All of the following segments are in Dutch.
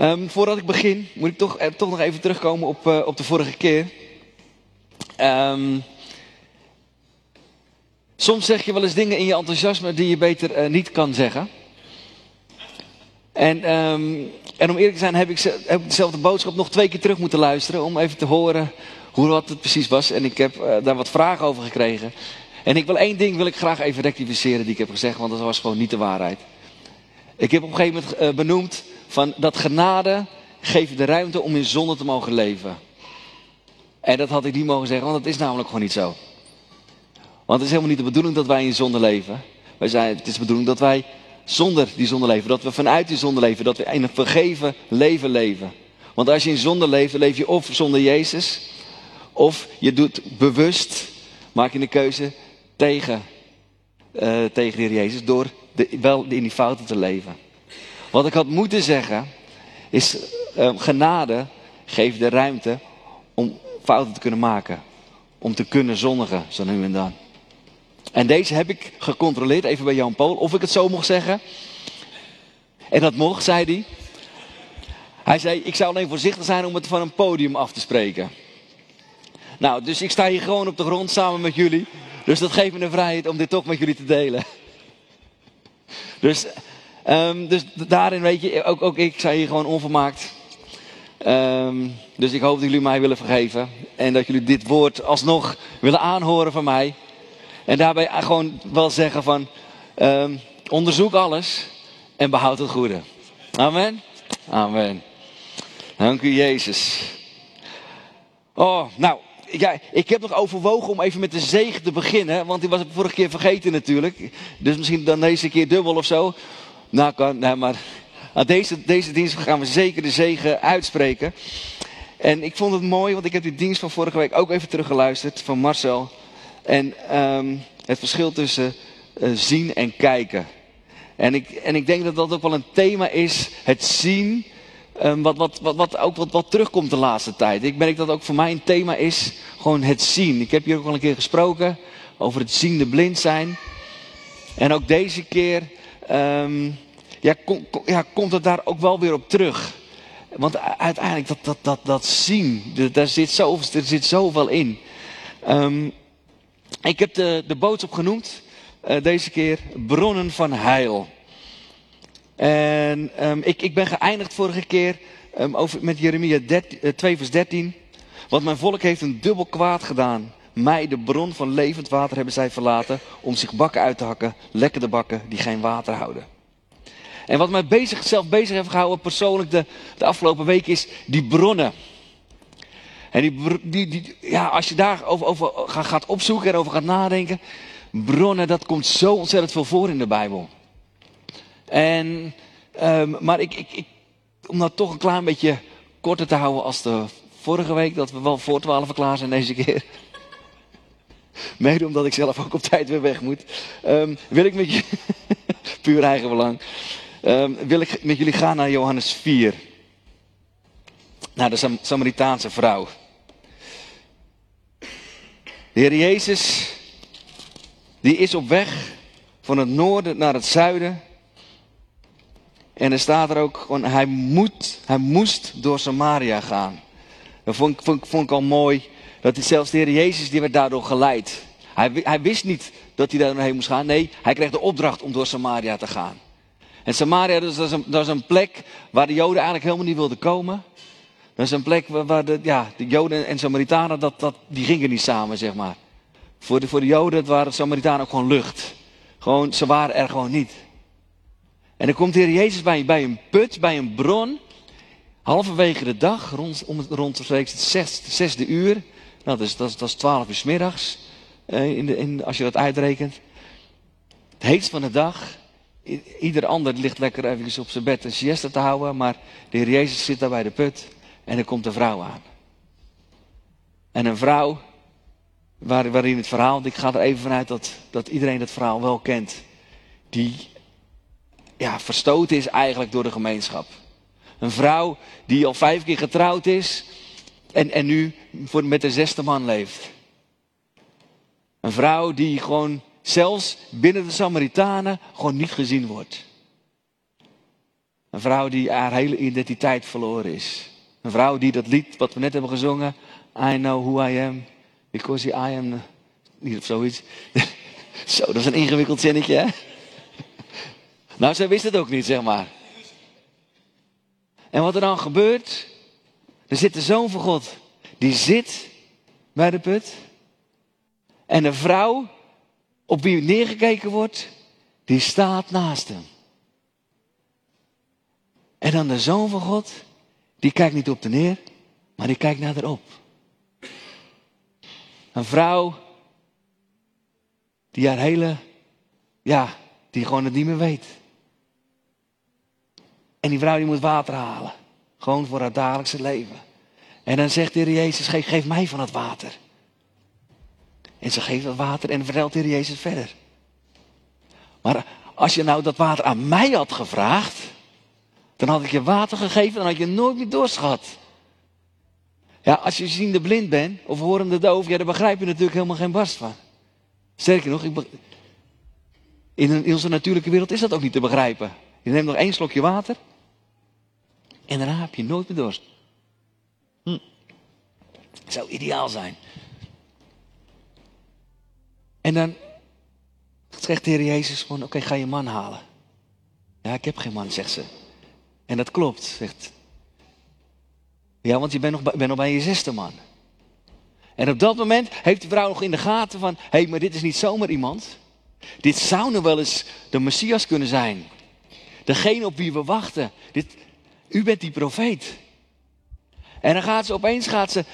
Ehm, voordat ik begin, moet ik toch, eh, toch nog even terugkomen op, eh, op de vorige keer. Ehm, soms zeg je wel eens dingen in je enthousiasme die je beter eh, niet kan zeggen. En, ehm, en om eerlijk te zijn heb ik, dezelfde boodschap nog twee keer terug moeten luisteren. Om even te horen hoe wat het precies was. En ik heb daar wat vragen over gekregen. En ik wil één ding wil ik graag even rectificeren die ik heb gezegd. Want dat was gewoon niet de waarheid. Ik heb op een gegeven moment benoemd van dat genade geeft de ruimte om in zonde te mogen leven. En dat had ik niet mogen zeggen, want dat is namelijk gewoon niet zo. Want het is helemaal niet de bedoeling dat wij in zonde leven. Wij zijn, het is de bedoeling dat wij zonder die zonde leven. Dat we vanuit die zonde leven. Dat we in een vergeven leven leven. Want als je in zonde leeft, dan leef je of zonder Jezus. Of je doet bewust, maak je een keuze tegen, eh, tegen de Jezus. Door de, wel in die fouten te leven. Wat ik had moeten zeggen, is eh, genade geeft de ruimte om fouten te kunnen maken. Om te kunnen zondigen, zo nu en dan. En deze heb ik gecontroleerd, even bij Jan Pool, of ik het zo mocht zeggen. En dat mocht, zei hij. Hij zei, ik zou alleen voorzichtig zijn om het van een podium af te spreken. Nou, dus ik sta hier gewoon op de grond samen met jullie. Dus dat geeft me de vrijheid om dit toch met jullie te delen. Dus, ehm, dus daarin weet je, ook, ook ik sta hier gewoon onvermaakt. Ehm, dus ik hoop dat jullie mij willen vergeven. En dat jullie dit woord alsnog willen aanhoren van mij. En daarbij gewoon wel zeggen van, ehm, onderzoek alles en behoud het goede. Amen. Amen. Dank u Jezus. Oh, nou, ik heb nog overwogen om even met de zegen te beginnen. Want die was ik vorige keer vergeten natuurlijk. Dus misschien dan deze keer dubbel of zo. Nou, kan, maar aan deze, deze dienst gaan we zeker de zegen uitspreken. En ik vond het mooi, want ik heb die dienst van vorige week ook even teruggeluisterd van Marcel. En ehm, het verschil tussen eh, zien en kijken. En ik, en ik denk dat dat ook wel een thema is, het zien, ehm, wat, wat, wat, wat ook wat, wat terugkomt de laatste tijd. Ik merk dat ook voor mij een thema is, gewoon het zien. Ik heb hier ook al een keer gesproken over het ziende blind zijn. En ook deze keer ehm, ja, ja, komt het daar ook wel weer op terug. Want uiteindelijk, dat, dat, dat, dat zien, daar zit, zo, er zit zoveel in. Ehm, ik heb de, de boodschap genoemd, eh, deze keer bronnen van heil. En ehm, ik, ik ben geëindigd vorige keer over, met Jeremia 13, eh, 2 vers 13. Want mijn volk heeft een dubbel kwaad gedaan. Mij, de bron van levend water, hebben zij verlaten om zich bakken uit te hakken, lekkere bakken die geen water houden. En wat mij bezig, zelf bezig heeft gehouden persoonlijk de, de afgelopen week is die bronnen. En die, die, ja, als je daar over, over ga- gaat opzoeken en over gaat nadenken. Bronnen, dat komt zo ontzettend veel voor in de Bijbel. En, ehm, maar ik, ik, ik, om dat toch een klein beetje korter te houden als de vorige week, dat we wel voor twaalf klaar zijn deze keer. Mede omdat ik zelf ook op tijd weer weg moet. ehm, wil ik met je, puur eigen belang, ehm, wil ik met jullie gaan naar Johannes 4. Naar de Sam- Samaritaanse vrouw. De Heer Jezus, die is op weg van het noorden naar het zuiden. En er staat er ook hij, moet, hij moest door Samaria gaan. Dat vond, ik- al mooi, dat zelfs de Heer Jezus, die werd daardoor geleid. Hij, hij wist niet dat hij daar doorheen moest gaan. Nee, hij kreeg de opdracht om door Samaria te gaan. En Samaria, dat, is een, dat een plek waar de Joden eigenlijk helemaal niet wilden komen. Dat is een plek waar, waar de, ja, de Joden en Samaritanen, dat, dat, die gingen niet samen, zeg maar. Voor de, voor de Joden waren de Samaritanen ook gewoon lucht. Gewoon, ze waren er gewoon niet. En dan komt de Heer Jezus bij, bij een put, bij een bron. Halverwege de dag, rond, om, rond het zes, zesde uur. Nou, dat is, dat is, dat is 12 uur 's middags. Eh, in de, in, als je dat uitrekent. Het heetst van de dag. Ieder ander ligt lekker even op zijn bed een siesta te houden. Maar de Heer Jezus zit daar bij de put. En er komt een vrouw aan. En een vrouw, waar, waarin het verhaal, ik ga er even vanuit dat, dat iedereen het verhaal wel kent. Die ja, verstoten is eigenlijk door de gemeenschap. Een vrouw die al vijf keer getrouwd is en, en nu voor, met de zesde man leeft. Een vrouw die gewoon zelfs binnen de Samaritanen gewoon niet gezien wordt. Een vrouw die haar hele identiteit verloren is. Een vrouw die dat lied wat we net hebben gezongen, I know who I am, because I am, niet of zoiets. Zo, dat is een ingewikkeld zinnetje, hè? Nou, zij wist het ook niet, zeg maar. En wat er dan gebeurt, er zit de zoon van God, die zit bij de put. En de vrouw op wie neergekeken wordt, die staat naast hem. En dan de zoon van God, die kijkt niet op de neer, maar die kijkt naar erop. Een vrouw die haar hele, ja, die gewoon het niet meer weet. En die vrouw die moet water halen. Gewoon voor haar dagelijkse leven. En dan zegt de Heer Jezus, geef, geef mij van het water. En ze geeft dat water en vertelt de Heer Jezus verder. Maar als je nou dat water aan mij had gevraagd, dan had ik je water gegeven, dan had je nooit meer dorst gehad. Ja, als je ziende blind bent of horende doof, ja, daar begrijp je natuurlijk helemaal geen barst van. Sterker nog, ik in, in onze natuurlijke wereld is dat ook niet te begrijpen. Je neemt nog één slokje water en daarna heb je nooit meer dorst. Hm. zou ideaal zijn. En dan zegt de Heer Jezus gewoon, oké, ga je man halen. Ja, ik heb geen man, zegt ze. En dat klopt, zegt. Ja, want je bent nog, bent nog bij je zesde man. En op dat moment heeft de vrouw nog in de gaten van, hé, hey, maar dit is niet zomaar iemand. Dit zou nog wel eens de Messias kunnen zijn. Degene op wie we wachten. Dit, u bent die profeet. En dan gaat ze opeens gaat ze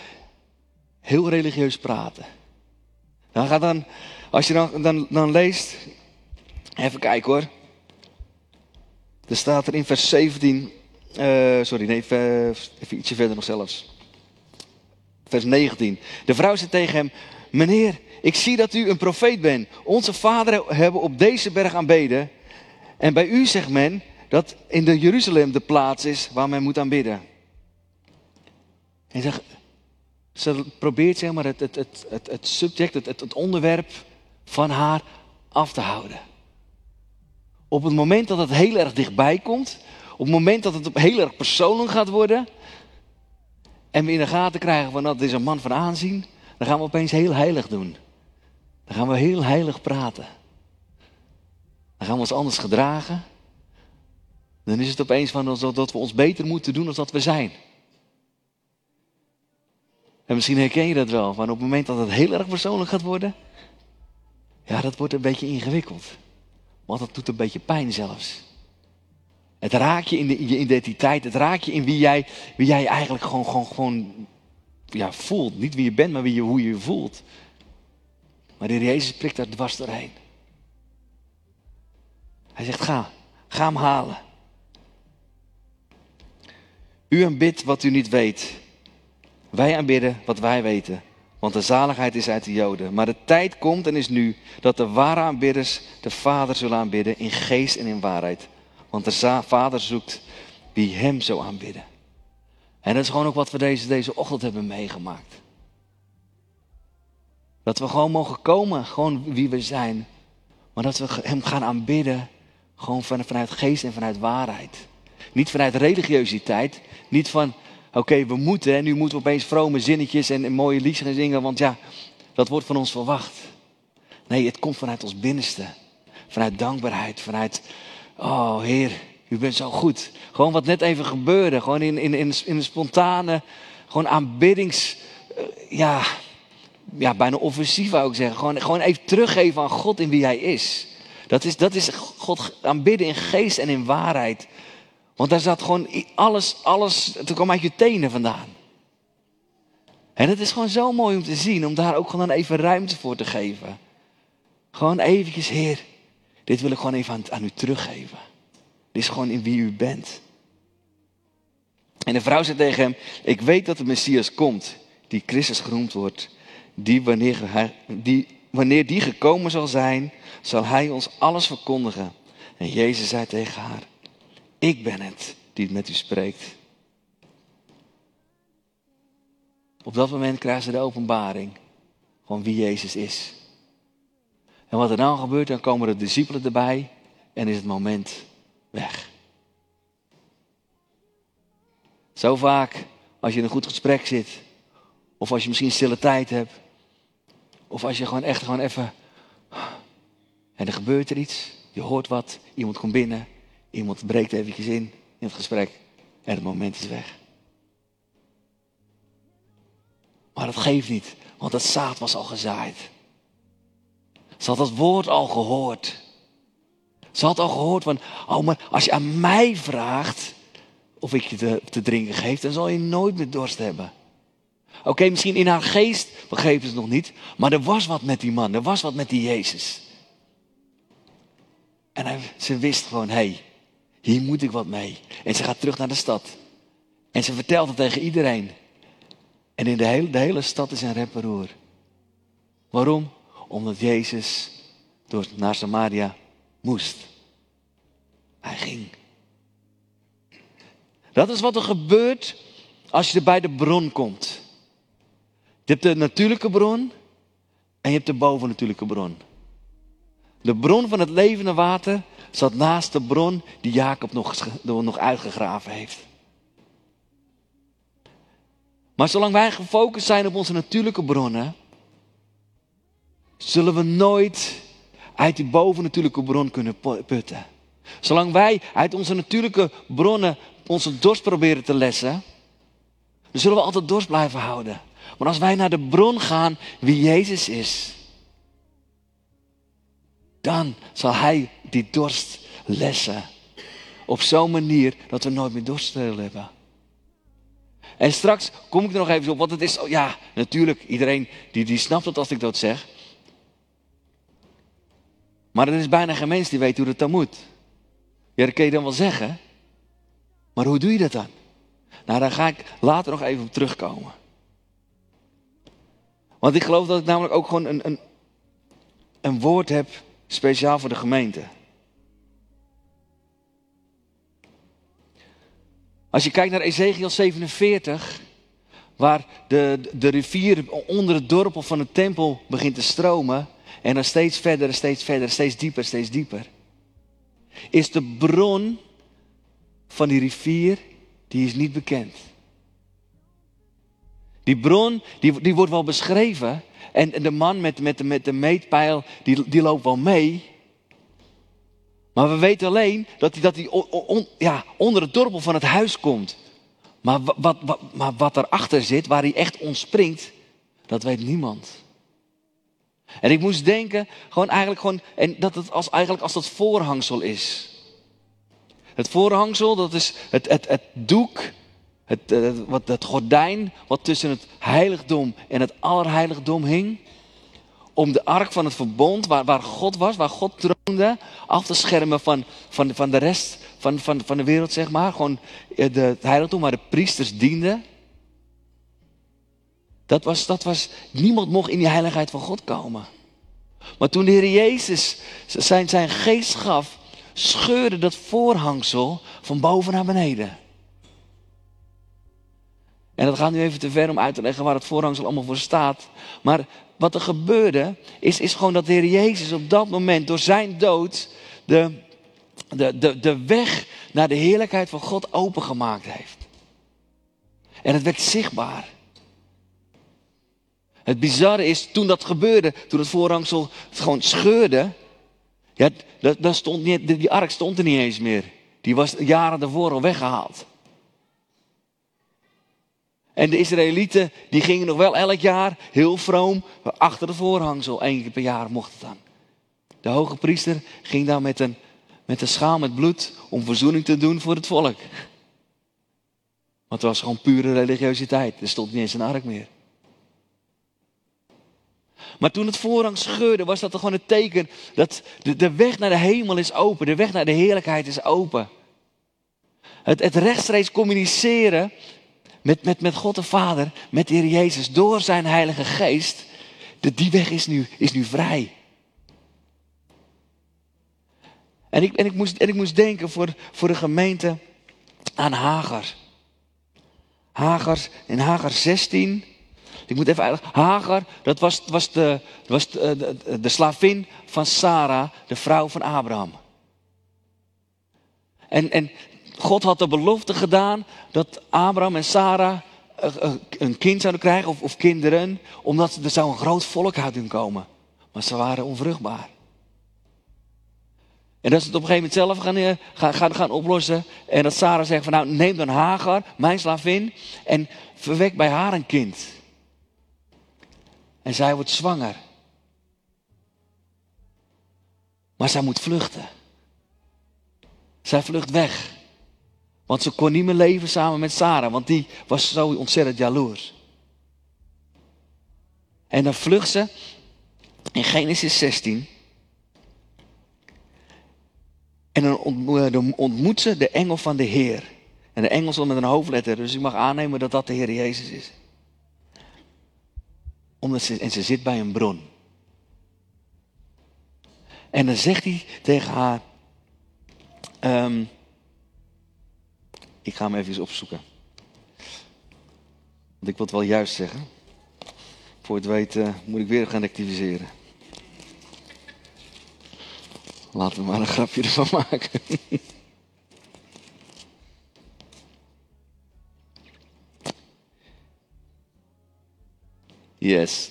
heel religieus praten. Dan gaat dan, als je dan, dan, leest, even kijken hoor. Er staat er in vers 17, uh, sorry, nee, even ietsje verder nog zelfs. Vers 19. De vrouw zei tegen hem, meneer, ik zie dat u een profeet bent. Onze vader hebben op deze berg aanbeden. En bij u zegt men dat in de Jeruzalem de plaats is waar men moet aanbidden. En zeg, ze probeert zeg maar, het, het, het, het, subject, het, het onderwerp van haar af te houden. Op het moment dat het heel erg dichtbij komt, op het moment dat het heel erg persoonlijk gaat worden, en we in de gaten krijgen van dat is een man van aanzien, dan gaan we opeens heel heilig doen. Dan gaan we heel heilig praten. Dan gaan we ons anders gedragen. Dan is het opeens van dat we ons beter moeten doen dan dat we zijn. En misschien herken je dat wel, maar op het moment dat het heel erg persoonlijk gaat worden, ja, dat wordt een beetje ingewikkeld. Want dat doet een beetje pijn zelfs. Het raakt je in, de, je identiteit, het raakt je in wie jij, wie jij eigenlijk gewoon, gewoon, gewoon ja, voelt. Niet wie je bent, maar wie je, hoe je je voelt. Maar de Jezus prikt daar dwars doorheen. Hij zegt, ga, ga hem halen. U aanbidt wat u niet weet. Wij aanbidden wat wij weten. Want de zaligheid is uit de Joden. Maar de tijd komt en is nu dat de ware aanbidders de Vader zullen aanbidden in geest en in waarheid. Want de Vader zoekt wie Hem zo aanbidden. En dat is gewoon ook wat we deze, deze ochtend hebben meegemaakt. Dat we gewoon mogen komen, gewoon wie we zijn. Maar dat we Hem gaan aanbidden, gewoon vanuit geest en vanuit waarheid. Niet vanuit religiositeit, niet van, oké, we moeten en nu moeten we opeens vrome zinnetjes en, mooie liedjes gaan zingen, want ja, dat wordt van ons verwacht. Nee, het komt vanuit ons binnenste. Vanuit dankbaarheid, vanuit, oh Heer, u bent zo goed. Gewoon wat net even gebeurde, gewoon in, in, in, in een spontane, gewoon aanbiddings, uh, ja, ja, bijna offensief wou ik zeggen. Gewoon, gewoon even teruggeven aan God in wie Hij is. Dat is, dat is God aanbidden in geest en in waarheid. Want daar zat gewoon alles, alles, het kwam uit je tenen vandaan. En het is gewoon zo mooi om te zien, om daar ook gewoon even ruimte voor te geven. Gewoon eventjes, Heer, dit wil ik gewoon even aan, aan u teruggeven. Dit is gewoon in wie u bent. En de vrouw zei tegen hem, ik weet dat de Messias komt, die Christus genoemd wordt. Die wanneer, die, wanneer die gekomen zal zijn, zal hij ons alles verkondigen. En Jezus zei tegen haar, ik ben het die met u spreekt. Op dat moment krijgen ze de openbaring van wie Jezus is. En wat er dan gebeurt, dan komen de discipelen erbij en is het moment weg. Zo vaak als je in een goed gesprek zit, of als je misschien stille tijd hebt, of als je gewoon echt gewoon even. En er gebeurt er iets, je hoort wat, iemand komt binnen, iemand breekt eventjes in in het gesprek en het moment is weg. Maar dat geeft niet, want dat zaad was al gezaaid. Ze had dat woord al gehoord. Ze had al gehoord van, oh maar als je aan mij vraagt of ik je te, te drinken geef, dan zal je nooit meer dorst hebben. Oké, misschien in haar geest begreep ze het nog niet, maar er was wat met die man, er was wat met die Jezus. En hij, ze wist gewoon, hé, hey, hier moet ik wat mee. En ze gaat terug naar de stad. En ze vertelt het tegen iedereen. En in de hele, de hele stad is een reparoer. Waarom? Omdat Jezus door, naar Samaria moest. Hij ging. Dat is wat er gebeurt als je bij de bron komt. Je hebt de natuurlijke bron en je hebt de bovennatuurlijke bron. De bron van het levende water zat naast de bron die Jacob nog, nog uitgegraven heeft. Maar zolang wij gefocust zijn op onze natuurlijke bronnen, zullen we nooit uit die bovennatuurlijke bron kunnen putten. Zolang wij uit onze natuurlijke bronnen onze dorst proberen te lessen, zullen we altijd dorst blijven houden. Maar als wij naar de bron gaan, wie Jezus is, dan zal Hij die dorst lessen. Op zo'n manier dat we nooit meer dorst hebben. En straks kom ik er nog even op, want het is, ja, natuurlijk, iedereen die, die snapt het als ik dat zeg. Maar er is bijna geen mens die weet hoe het dan moet. Ja, dat kun je dan wel zeggen. Maar hoe doe je dat dan? Nou, daar ga ik later nog even op terugkomen. Want ik geloof dat ik namelijk ook gewoon een, een, een woord heb speciaal voor de gemeente. Als je kijkt naar Ezekiel 47, waar de, de rivier onder het dorp of van de tempel begint te stromen, en dan steeds verder, steeds verder, steeds dieper, steeds dieper, is de bron van die rivier, die is niet bekend. Die bron, die, die wordt wel beschreven. En, de man met, met, met de meetpijl, die, die loopt wel mee. Maar we weten alleen dat hij, dat hij ja, onder het dorpel van het huis komt. Maar wat, wat, maar wat erachter zit, waar hij echt ontspringt, dat weet niemand. En ik moest denken, gewoon eigenlijk gewoon, en dat het als, eigenlijk als dat voorhangsel is. Het voorhangsel, dat is het, het, het doek, het, het, wat, gordijn wat tussen het heiligdom en het allerheiligdom hing. Om de ark van het verbond, waar, waar God was, waar God troonde, af te schermen van, van, van de rest van, van, van de wereld, zeg maar. Gewoon eh, de, het heiligdom waar de priesters dienden. Dat was, dat was, niemand mocht in die heiligheid van God komen. Maar toen de Heer Jezus zijn, zijn geest gaf, scheurde dat voorhangsel van boven naar beneden. En dat gaat nu even te ver om uit te leggen waar het voorhangsel allemaal voor staat. Maar wat er gebeurde, is, is gewoon dat de Heer Jezus op dat moment door zijn dood de, de, de, de weg naar de heerlijkheid van God opengemaakt heeft. En het werd zichtbaar. Het bizarre is, toen dat gebeurde, toen het voorhangsel gewoon scheurde, ja, dat, dat stond niet, die ark stond er niet eens meer. Die was jaren daarvoor al weggehaald. En de Israëlieten, die gingen nog wel elk jaar heel vroom achter de voorhangsel. Eén keer per jaar mocht het dan. De hoge priester ging dan met een, met een schaal met bloed om verzoening te doen voor het volk. Want het was gewoon pure religiositeit. Er stond niet eens een ark meer. Maar toen het voorrang scheurde, was dat gewoon het teken dat de, de weg naar de hemel is open. De weg naar de heerlijkheid is open. Het, het rechtstreeks communiceren met, met, met God de Vader, met de Heer Jezus, door zijn Heilige Geest. De, die weg is nu, is nu vrij. En ik, en, ik moest, en ik moest denken voor, voor de gemeente aan Hagar. Hagar, in Hagar 16, ik moet even uitleggen. Hagar, dat was, was, de, was de, de, de slavin van Sarah, de vrouw van Abraham. En, en God had de belofte gedaan dat Abraham en Sarah een kind zouden krijgen, of, of kinderen, omdat er zou een groot volk uit hun komen. Maar ze waren onvruchtbaar. En dat ze het op een gegeven moment zelf gaan, eh, gaan, gaan, gaan oplossen. En dat Sarah zegt van nou neem dan Hagar, mijn slavin, en verwek bij haar een kind. En zij wordt zwanger. Maar zij moet vluchten. Zij vlucht weg. Want ze kon niet meer leven samen met Sarah, want die was zo ontzettend jaloers. En dan vlucht ze in Genesis 16. En dan ontmoet ze de engel van de Heer. En de engel zal met een hoofdletter, dus ik mag aannemen dat dat de Heer Jezus is. Omdat ze, en ze zit bij een bron. En dan zegt hij tegen haar, um, ik ga hem even opzoeken. Want ik wil het wel juist zeggen. Voor het weten moet ik weer gaan activiseren. Laten we maar een grapje ervan maken. Yes.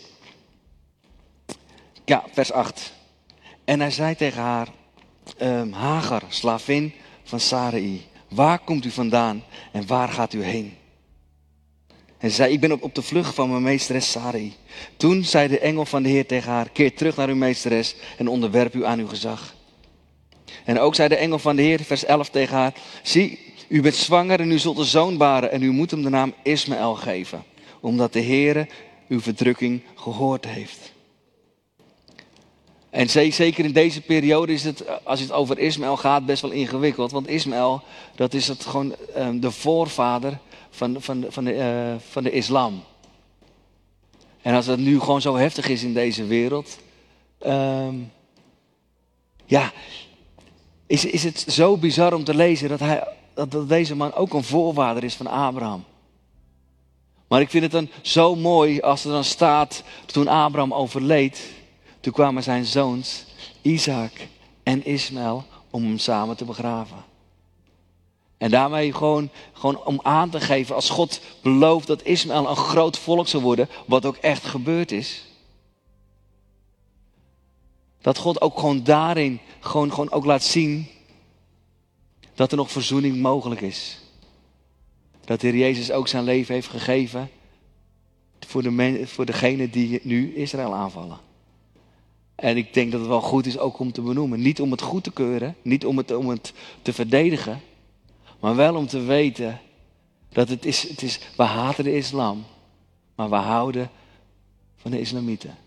Ja, vers 8. En hij zei tegen haar, um, Hagar, slavin van Sarai, waar komt u vandaan en waar gaat u heen? En zei, ik ben op, op de vlucht van mijn meesteres Sarai. Toen zei de engel van de Heer tegen haar, keer terug naar uw meesteres en onderwerp u aan uw gezag. En ook zei de engel van de Heer, vers 11 tegen haar, zie, u bent zwanger en u zult een zoon baren en u moet hem de naam Ismaël geven, omdat de Heer uw verdrukking gehoord heeft. En zeker in deze periode is het, als het over Ismaël gaat, best wel ingewikkeld. Want Ismaël, dat is het gewoon ehm, de voorvader van, van, van, de, uh, van de islam. En als het nu gewoon zo heftig is in deze wereld, um, ja, is, is het zo bizar om te lezen dat, hij, dat, dat deze man ook een voorvader is van Abraham. Maar ik vind het dan zo mooi als er dan staat, toen Abraham overleed, toen kwamen zijn zoons, Isaac en Ismaël, om hem samen te begraven. En daarmee gewoon, gewoon om aan te geven, als God belooft dat Ismaël een groot volk zal worden, wat ook echt gebeurd is. Dat God ook gewoon daarin gewoon, gewoon ook laat zien dat er nog verzoening mogelijk is. Dat de Heer Jezus ook zijn leven heeft gegeven voor, de voor degene die nu Israël aanvallen. En ik denk dat het wel goed is ook om te benoemen. Niet om het goed te keuren, niet om het, om het te verdedigen, maar wel om te weten dat het is, het is, we haten de islam, maar we houden van de islamieten.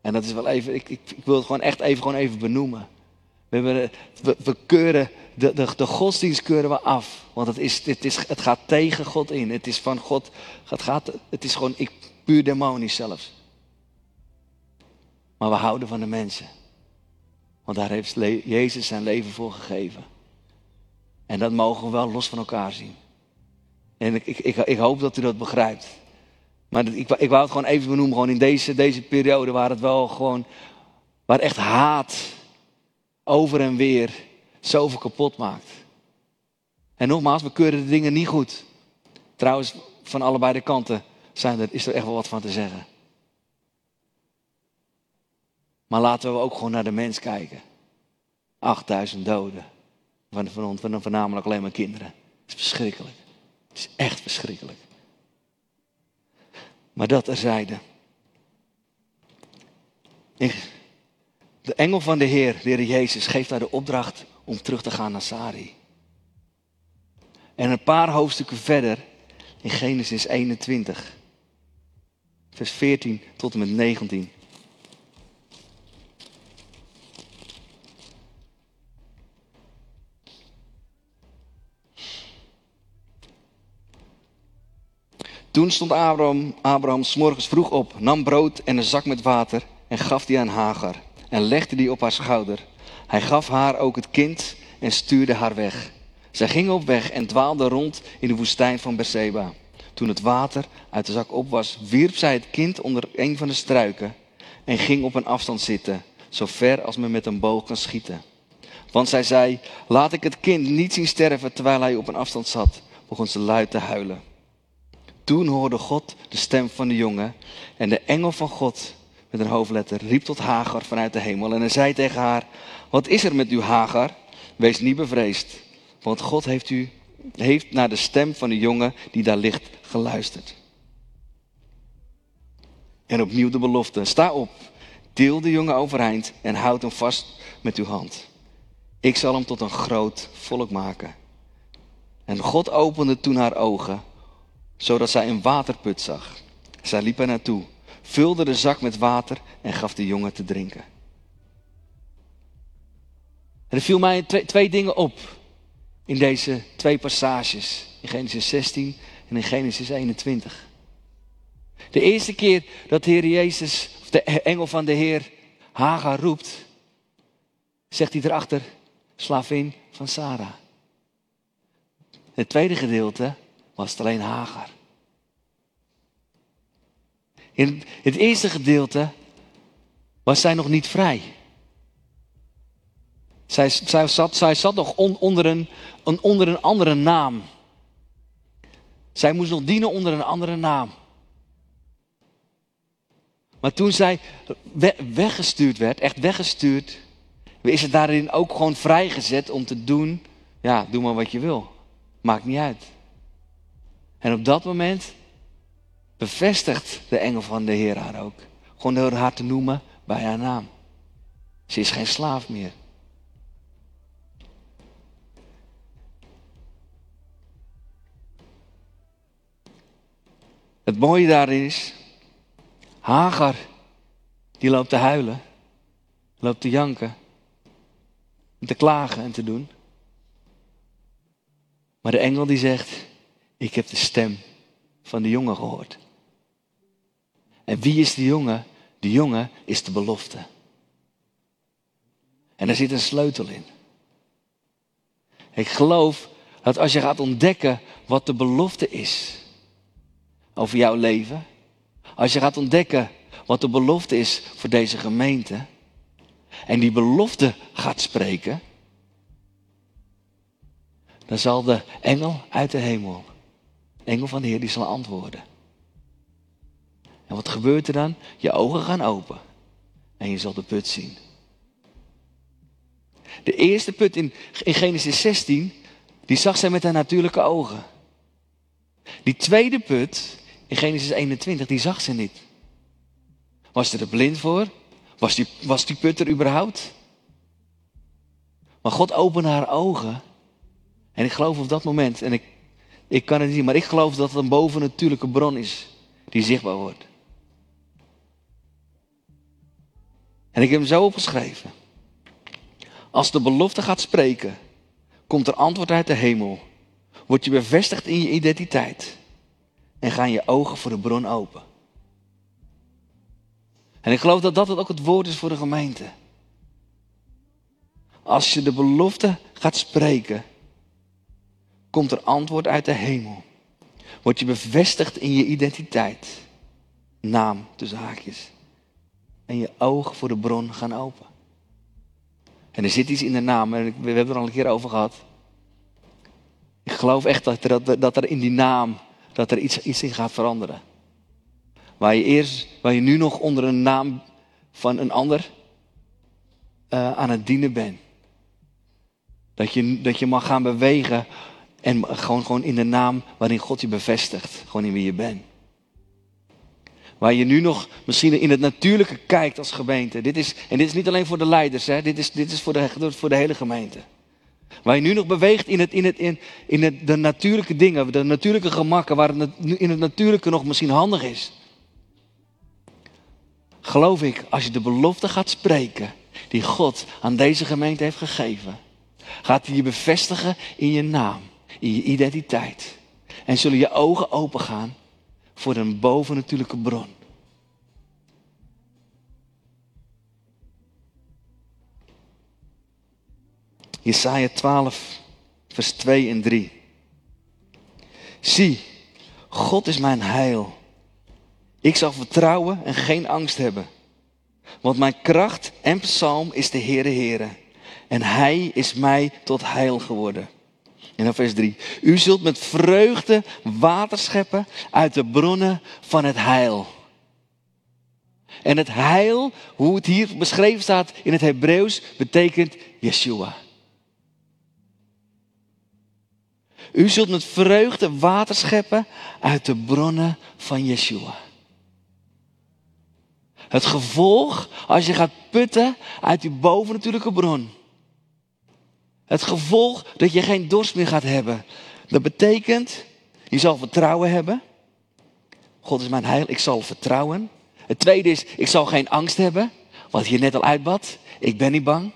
En dat is wel even, ik, ik, ik wil het gewoon echt even, gewoon even benoemen. We, we keuren, de, de, de, godsdienst keuren we af. Want het, is, het, is, het gaat tegen God in. Het is van God, het, gaat, het is gewoon ik, puur demonisch zelfs. Maar we houden van de mensen. Want daar heeft Jezus zijn leven voor gegeven. En dat mogen we wel los van elkaar zien. En ik, ik, ik, ik hoop dat u dat begrijpt. Maar ik, ik wou het gewoon even benoemen, gewoon in deze, deze periode waar het wel gewoon, waar echt haat over en weer zoveel kapot maakt. En nogmaals, we keuren de dingen niet goed. Trouwens, van allebei de kanten zijn er, is er echt wel wat van te zeggen. Maar laten we ook gewoon naar de mens kijken. 8000 doden. Van, van, van, voornamelijk alleen maar kinderen. Het is verschrikkelijk. Het is echt verschrikkelijk. Maar dat zeiden. De engel van de Heer, de Jezus, geeft haar de opdracht om terug te gaan naar Sari. En een paar hoofdstukken verder, in Genesis 21, vers 14 tot en met 19. Toen stond Abraham, Abraham s morgens vroeg op, nam brood en een zak met water en gaf die aan Hagar en legde die op haar schouder. Hij gaf haar ook het kind en stuurde haar weg. Zij ging op weg en dwaalde rond in de woestijn van Berseba. Toen het water uit de zak op was, wierp zij het kind onder een van de struiken en ging op een afstand zitten, zo ver als men met een boog kan schieten. Want zij zei, laat ik het kind niet zien sterven terwijl hij op een afstand zat. Begon ze luid te huilen. Toen hoorde God de stem van de jongen en de engel van God met een hoofdletter riep tot Hagar vanuit de hemel en hij zei tegen haar, wat is er met u Hagar? Wees niet bevreesd, want God heeft, u, heeft naar de stem van de jongen die daar ligt geluisterd. En opnieuw de belofte, sta op, deel de jongen overeind en houd hem vast met uw hand. Ik zal hem tot een groot volk maken. En God opende toen haar ogen, zodat zij een waterput zag. Zij liep er naartoe, vulde de zak met water en gaf de jongen te drinken. En er viel mij twee, twee dingen op in deze twee passages, in Genesis 16 en in Genesis 21. De eerste keer dat de Heer Jezus, of de engel van de Heer, Hagar roept, zegt hij erachter, slavin van Sarah. Het tweede gedeelte was het alleen Hagar. In het eerste gedeelte was zij nog niet vrij. Zij, zij, zat, zij zat nog onder, een, onder een andere naam. Zij moest nog dienen onder een andere naam. Maar toen zij weggestuurd werd, echt weggestuurd, is het daarin ook gewoon vrijgezet om te doen, ja, doe maar wat je wil. Maakt niet uit. En op dat moment bevestigt de engel van de Heer haar ook. Gewoon door haar te noemen bij haar naam. Ze is geen slaaf meer. Het mooie daarin is, Hagar, die loopt te huilen, loopt te janken, te klagen en te doen. Maar de engel die zegt, ik heb de stem van de jongen gehoord. En wie is de jongen? De jongen is de belofte. En daar zit een sleutel in. Ik geloof dat als je gaat ontdekken wat de belofte is over jouw leven, als je gaat ontdekken wat de belofte is voor deze gemeente, en die belofte gaat spreken, dan zal de engel uit de hemel, engel van de Heer, die zal antwoorden. En wat gebeurt er dan? Je ogen gaan open en je zal de put zien. De eerste put in, in Genesis 16, die zag zij met haar natuurlijke ogen. Die tweede put in Genesis 21, die zag ze niet. Was ze er blind voor? Was die, was die put er überhaupt? Maar God opende haar ogen. En ik geloof op dat moment, en ik, ik kan het niet maar ik geloof dat het een bovennatuurlijke bron is die zichtbaar wordt. En ik heb hem zo opgeschreven. Als de belofte gaat spreken, komt er antwoord uit de hemel. Word je bevestigd in je identiteit. En gaan je ogen voor de bron open. En ik geloof dat dat ook het woord is voor de gemeente. Als je de belofte gaat spreken, komt er antwoord uit de hemel. Word je bevestigd in je identiteit. Naam tussen haakjes. En je ogen voor de bron gaan open. En er zit iets in de naam, en we hebben er al een keer over gehad. Ik geloof echt dat er, dat er in die naam dat er iets, iets in gaat veranderen. Waar je, eerst, waar je nu nog onder een naam van een ander uh, aan het dienen bent. Dat je, dat je mag gaan bewegen en gewoon, gewoon in de naam waarin God je bevestigt. Gewoon in wie je bent. Waar je nu nog misschien in het natuurlijke kijkt als gemeente. Dit is, en dit is niet alleen voor de leiders, hè? Dit, is, dit is voor de, voor de hele gemeente. Waar je nu nog beweegt in, het, in, het, in, in het, de natuurlijke dingen, de natuurlijke gemakken, waar het in het natuurlijke nog misschien handig is. Geloof ik, als je de belofte gaat spreken die God aan deze gemeente heeft gegeven, gaat hij je bevestigen in je naam, in je identiteit. En zullen je ogen opengaan voor een bovennatuurlijke bron. Jesaja 12, vers 2 en 3. Zie, God is mijn heil. Ik zal vertrouwen en geen angst hebben. Want mijn kracht en psalm is de Heere Heere. En hij is mij tot heil geworden. En dan vers 3. U zult met vreugde water scheppen uit de bronnen van het heil. En het heil, hoe het hier beschreven staat in het Hebreeuws, betekent Yeshua. U zult met vreugde water scheppen uit de bronnen van Yeshua. Het gevolg als je gaat putten uit die bovennatuurlijke bron. Het gevolg dat je geen dorst meer gaat hebben. Dat betekent, je zal vertrouwen hebben. God is mijn heil, ik zal vertrouwen. Het tweede is, ik zal geen angst hebben. Wat je net al uitbad. Ik ben niet bang.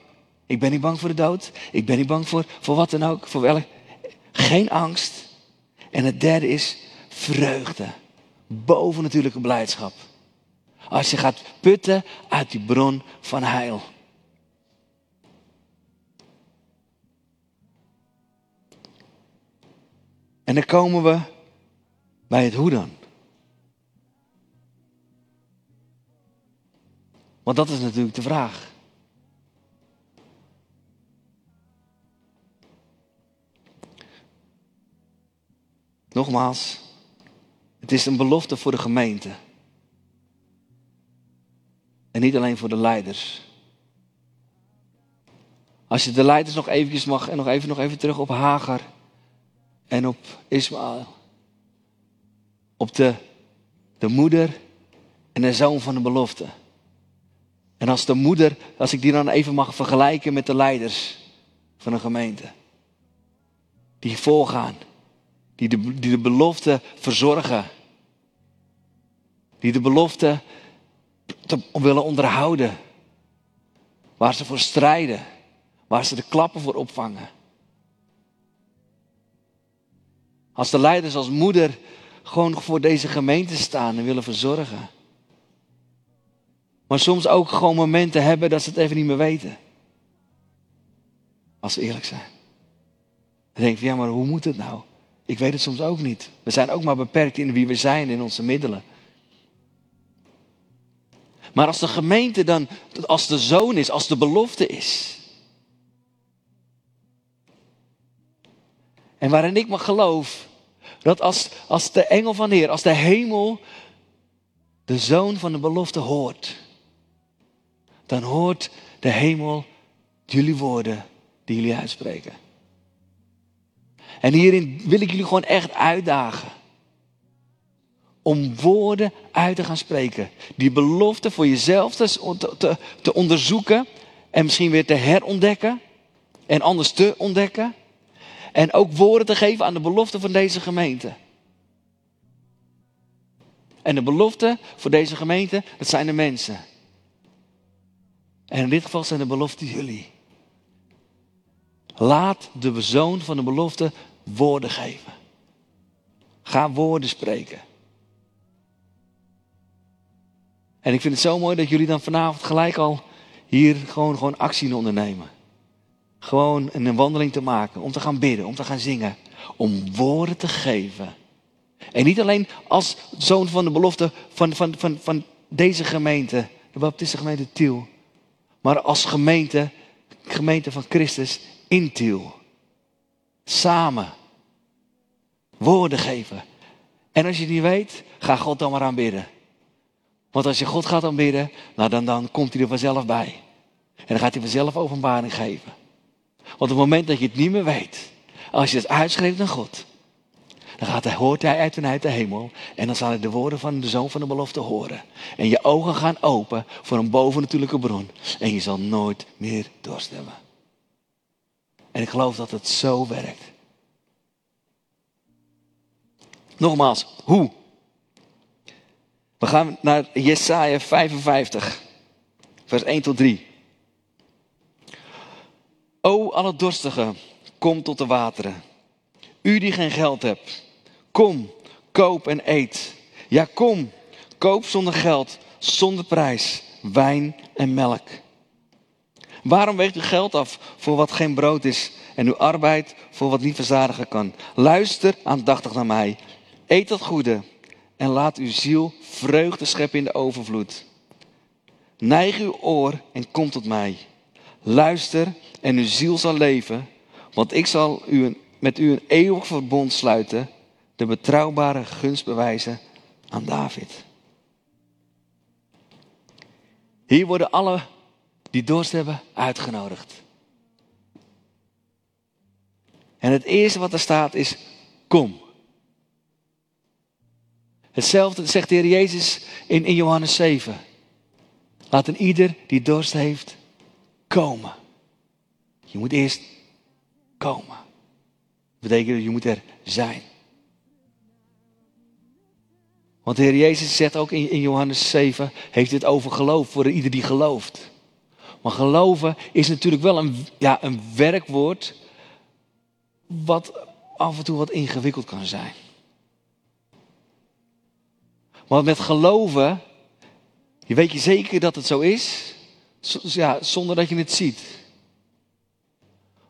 Ik ben niet bang voor de dood. Ik ben niet bang voor, voor wat dan ook. Voor welk. Geen angst. En het derde is vreugde. Bovennatuurlijke blijdschap. Als je gaat putten uit die bron van heil. En dan komen we bij het hoe dan. Want dat is natuurlijk de vraag. Nogmaals, het is een belofte voor de gemeente. En niet alleen voor de leiders. Als je de leiders nog eventjes mag en nog even, nog even terug op Hagar en op Ismaël. Op de, de moeder en de zoon van de belofte. En als de moeder, als ik die dan even mag vergelijken met de leiders van een gemeente. Die voorgaan. Die de, die de belofte verzorgen. Die de belofte te, willen onderhouden. Waar ze voor strijden. Waar ze de klappen voor opvangen. Als de leiders als moeder gewoon voor deze gemeente staan en willen verzorgen. Maar soms ook gewoon momenten hebben dat ze het even niet meer weten. Als ze eerlijk zijn. Dan denk je, ja maar hoe moet het nou? Ik weet het soms ook niet. We zijn ook maar beperkt in wie we zijn, in onze middelen. Maar als de gemeente dan, als de zoon is, als de belofte is. En waarin ik maar geloof, dat als, als de engel van de Heer, als de hemel de zoon van de belofte hoort, dan hoort de hemel jullie woorden die jullie uitspreken. En hierin wil ik jullie gewoon echt uitdagen. Om woorden uit te gaan spreken. Die belofte voor jezelf te, te, te onderzoeken. En misschien weer te herontdekken. En anders te ontdekken. En ook woorden te geven aan de belofte van deze gemeente. En de belofte voor deze gemeente, dat zijn de mensen. En in dit geval zijn de beloften jullie. Laat de zoon van de belofte woorden geven. Ga woorden spreken. En ik vind het zo mooi dat jullie dan vanavond gelijk al hier gewoon, gewoon actie ondernemen. Gewoon een wandeling te maken, om te gaan bidden, om te gaan zingen. Om woorden te geven. En niet alleen als zoon van de belofte van, van, van, van deze gemeente, de Baptistische gemeente Tiel. Maar als gemeente, gemeente van Christus in Tiel. Samen. Woorden geven. En als je het niet weet, ga God dan maar aanbidden. Want als je God gaat aanbidden, nou dan, dan komt hij er vanzelf bij. En dan gaat hij vanzelf openbaring geven. Want op het moment dat je het niet meer weet, als je het uitschreeuwt naar God, dan gaat hij, hoort hij uit en uit de hemel. En dan zal hij de woorden van de zoon van de belofte horen. En je ogen gaan open voor een bovennatuurlijke bron. En je zal nooit meer dorst hebben. En ik geloof dat het zo werkt. Nogmaals, hoe? We gaan naar Jesaja 55, vers 1 tot 3. O alle dorstigen, kom tot de wateren. U die geen geld hebt, kom, koop en eet. Ja, kom, koop zonder geld, zonder prijs, wijn en melk. Waarom weegt u geld af voor wat geen brood is en uw arbeid voor wat niet verzadigen kan? Luister aandachtig naar mij. Eet dat goede en laat uw ziel vreugde scheppen in de overvloed. Neig uw oor en kom tot mij. Luister en uw ziel zal leven, want ik zal u een, met u een eeuwig verbond sluiten, de betrouwbare gunst bewijzen aan David. Hier worden alle die dorst hebben uitgenodigd. En het eerste wat er staat is: kom. Hetzelfde zegt de Heer Jezus in, in Johannes 7. Laat een ieder die dorst heeft komen. Je moet eerst komen. Dat betekent je moet er zijn. Want de Heer Jezus zegt ook in, in Johannes 7, heeft dit over geloof voor ieder die gelooft. Maar geloven is natuurlijk wel een, ja, een werkwoord wat af en toe wat ingewikkeld kan zijn. Want met geloven, je weet je zeker dat het zo is, ja, zonder dat je het ziet.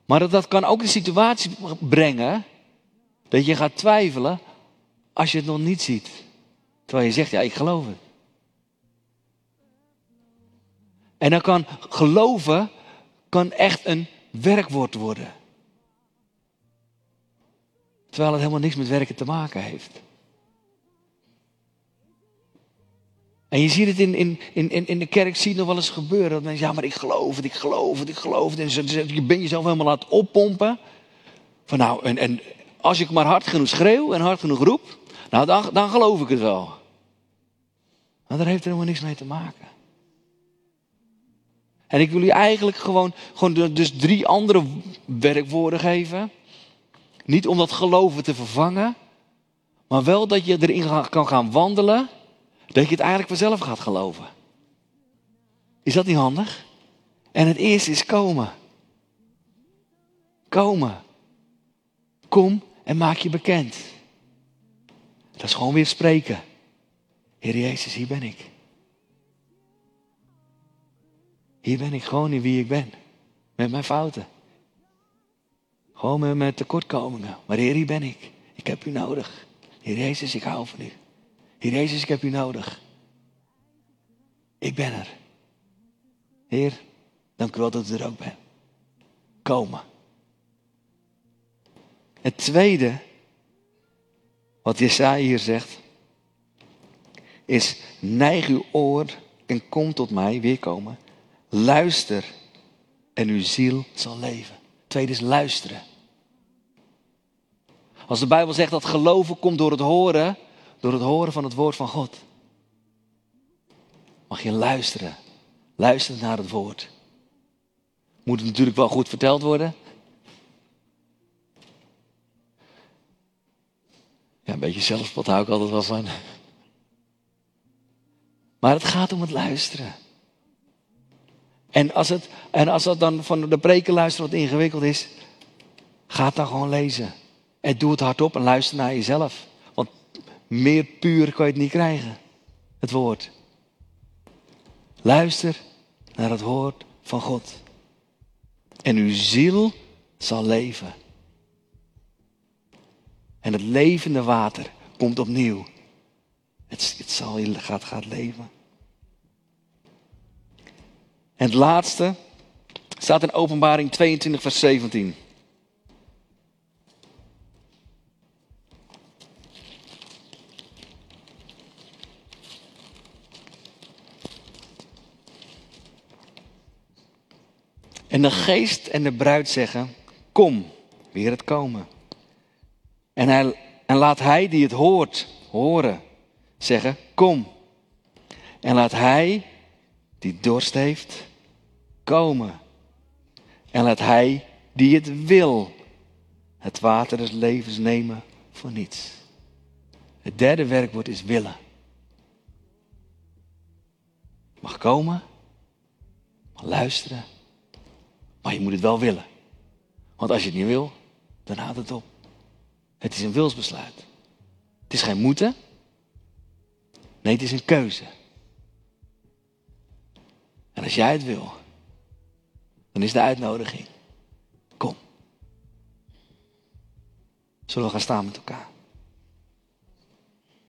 Maar dat, kan ook de situatie brengen dat je gaat twijfelen als je het nog niet ziet. Terwijl je zegt, ja, ik geloof het. En dan kan geloven kan echt een werkwoord worden. Terwijl het helemaal niks met werken te maken heeft. En je ziet het in, in, in, in de kerk, zie je nog wel eens gebeuren. Dat mensen, ja, maar ik geloof het, ik geloof het, ik geloof het. En je bent jezelf helemaal laten oppompen. Van nou, en, en als ik maar hard genoeg schreeuw en hard genoeg roep, nou dan, dan geloof ik het wel. Maar daar heeft er helemaal niks mee te maken. En ik wil je eigenlijk gewoon, gewoon dus drie andere werkwoorden geven. Niet om dat geloven te vervangen, maar wel dat je erin kan gaan wandelen dat je het eigenlijk vanzelf gaat geloven. Is dat niet handig? En het eerste is komen. Komen. Kom en maak je bekend. Dat is gewoon weer spreken. Heer Jezus, hier ben ik. Hier ben ik gewoon in wie ik ben. Met mijn fouten. Gewoon met mijn tekortkomingen. Maar Heer, hier ben ik. Ik heb u nodig. Heer Jezus, ik hou van u. Heer Jezus, ik heb u nodig. Ik ben er. Heer, dank u wel dat u er ook bent. Komen. Het tweede, wat Jesaja hier zegt, is neig uw oor en kom tot mij, weer komen. Luister en uw ziel zal leven. tweede is luisteren. Als de Bijbel zegt dat geloven komt door het horen, door het horen van het woord van God. Mag je luisteren. Luisteren naar het woord. Moet het natuurlijk wel goed verteld worden. Ja, een beetje zelfspot hou ik altijd wel van. Maar het gaat om het luisteren. En als, het, en als dat dan van de preken luisteren wat ingewikkeld is, ga dan gewoon lezen. En doe het hardop en luister naar jezelf. Meer puur kan je het niet krijgen. Het woord. Luister naar het woord van God. En uw ziel zal leven. En het levende water komt opnieuw. Het, het zal, gaat, gaat leven. En het laatste staat in Openbaring 22, vers 17. En de geest en de bruid zeggen, kom, weer het komen. En, en laat hij die het hoort, horen, zeggen, kom. En laat hij die dorst heeft, komen. En laat hij die het wil, het water des levens nemen voor niets. Het derde werkwoord is willen. Mag komen, mag luisteren maar je moet het wel willen. Want als je het niet wil, dan houdt het op. Het is een wilsbesluit. Het is geen moeten. Nee, het is een keuze. En als jij het wil, dan is de uitnodiging. Kom. Zullen we gaan staan met elkaar?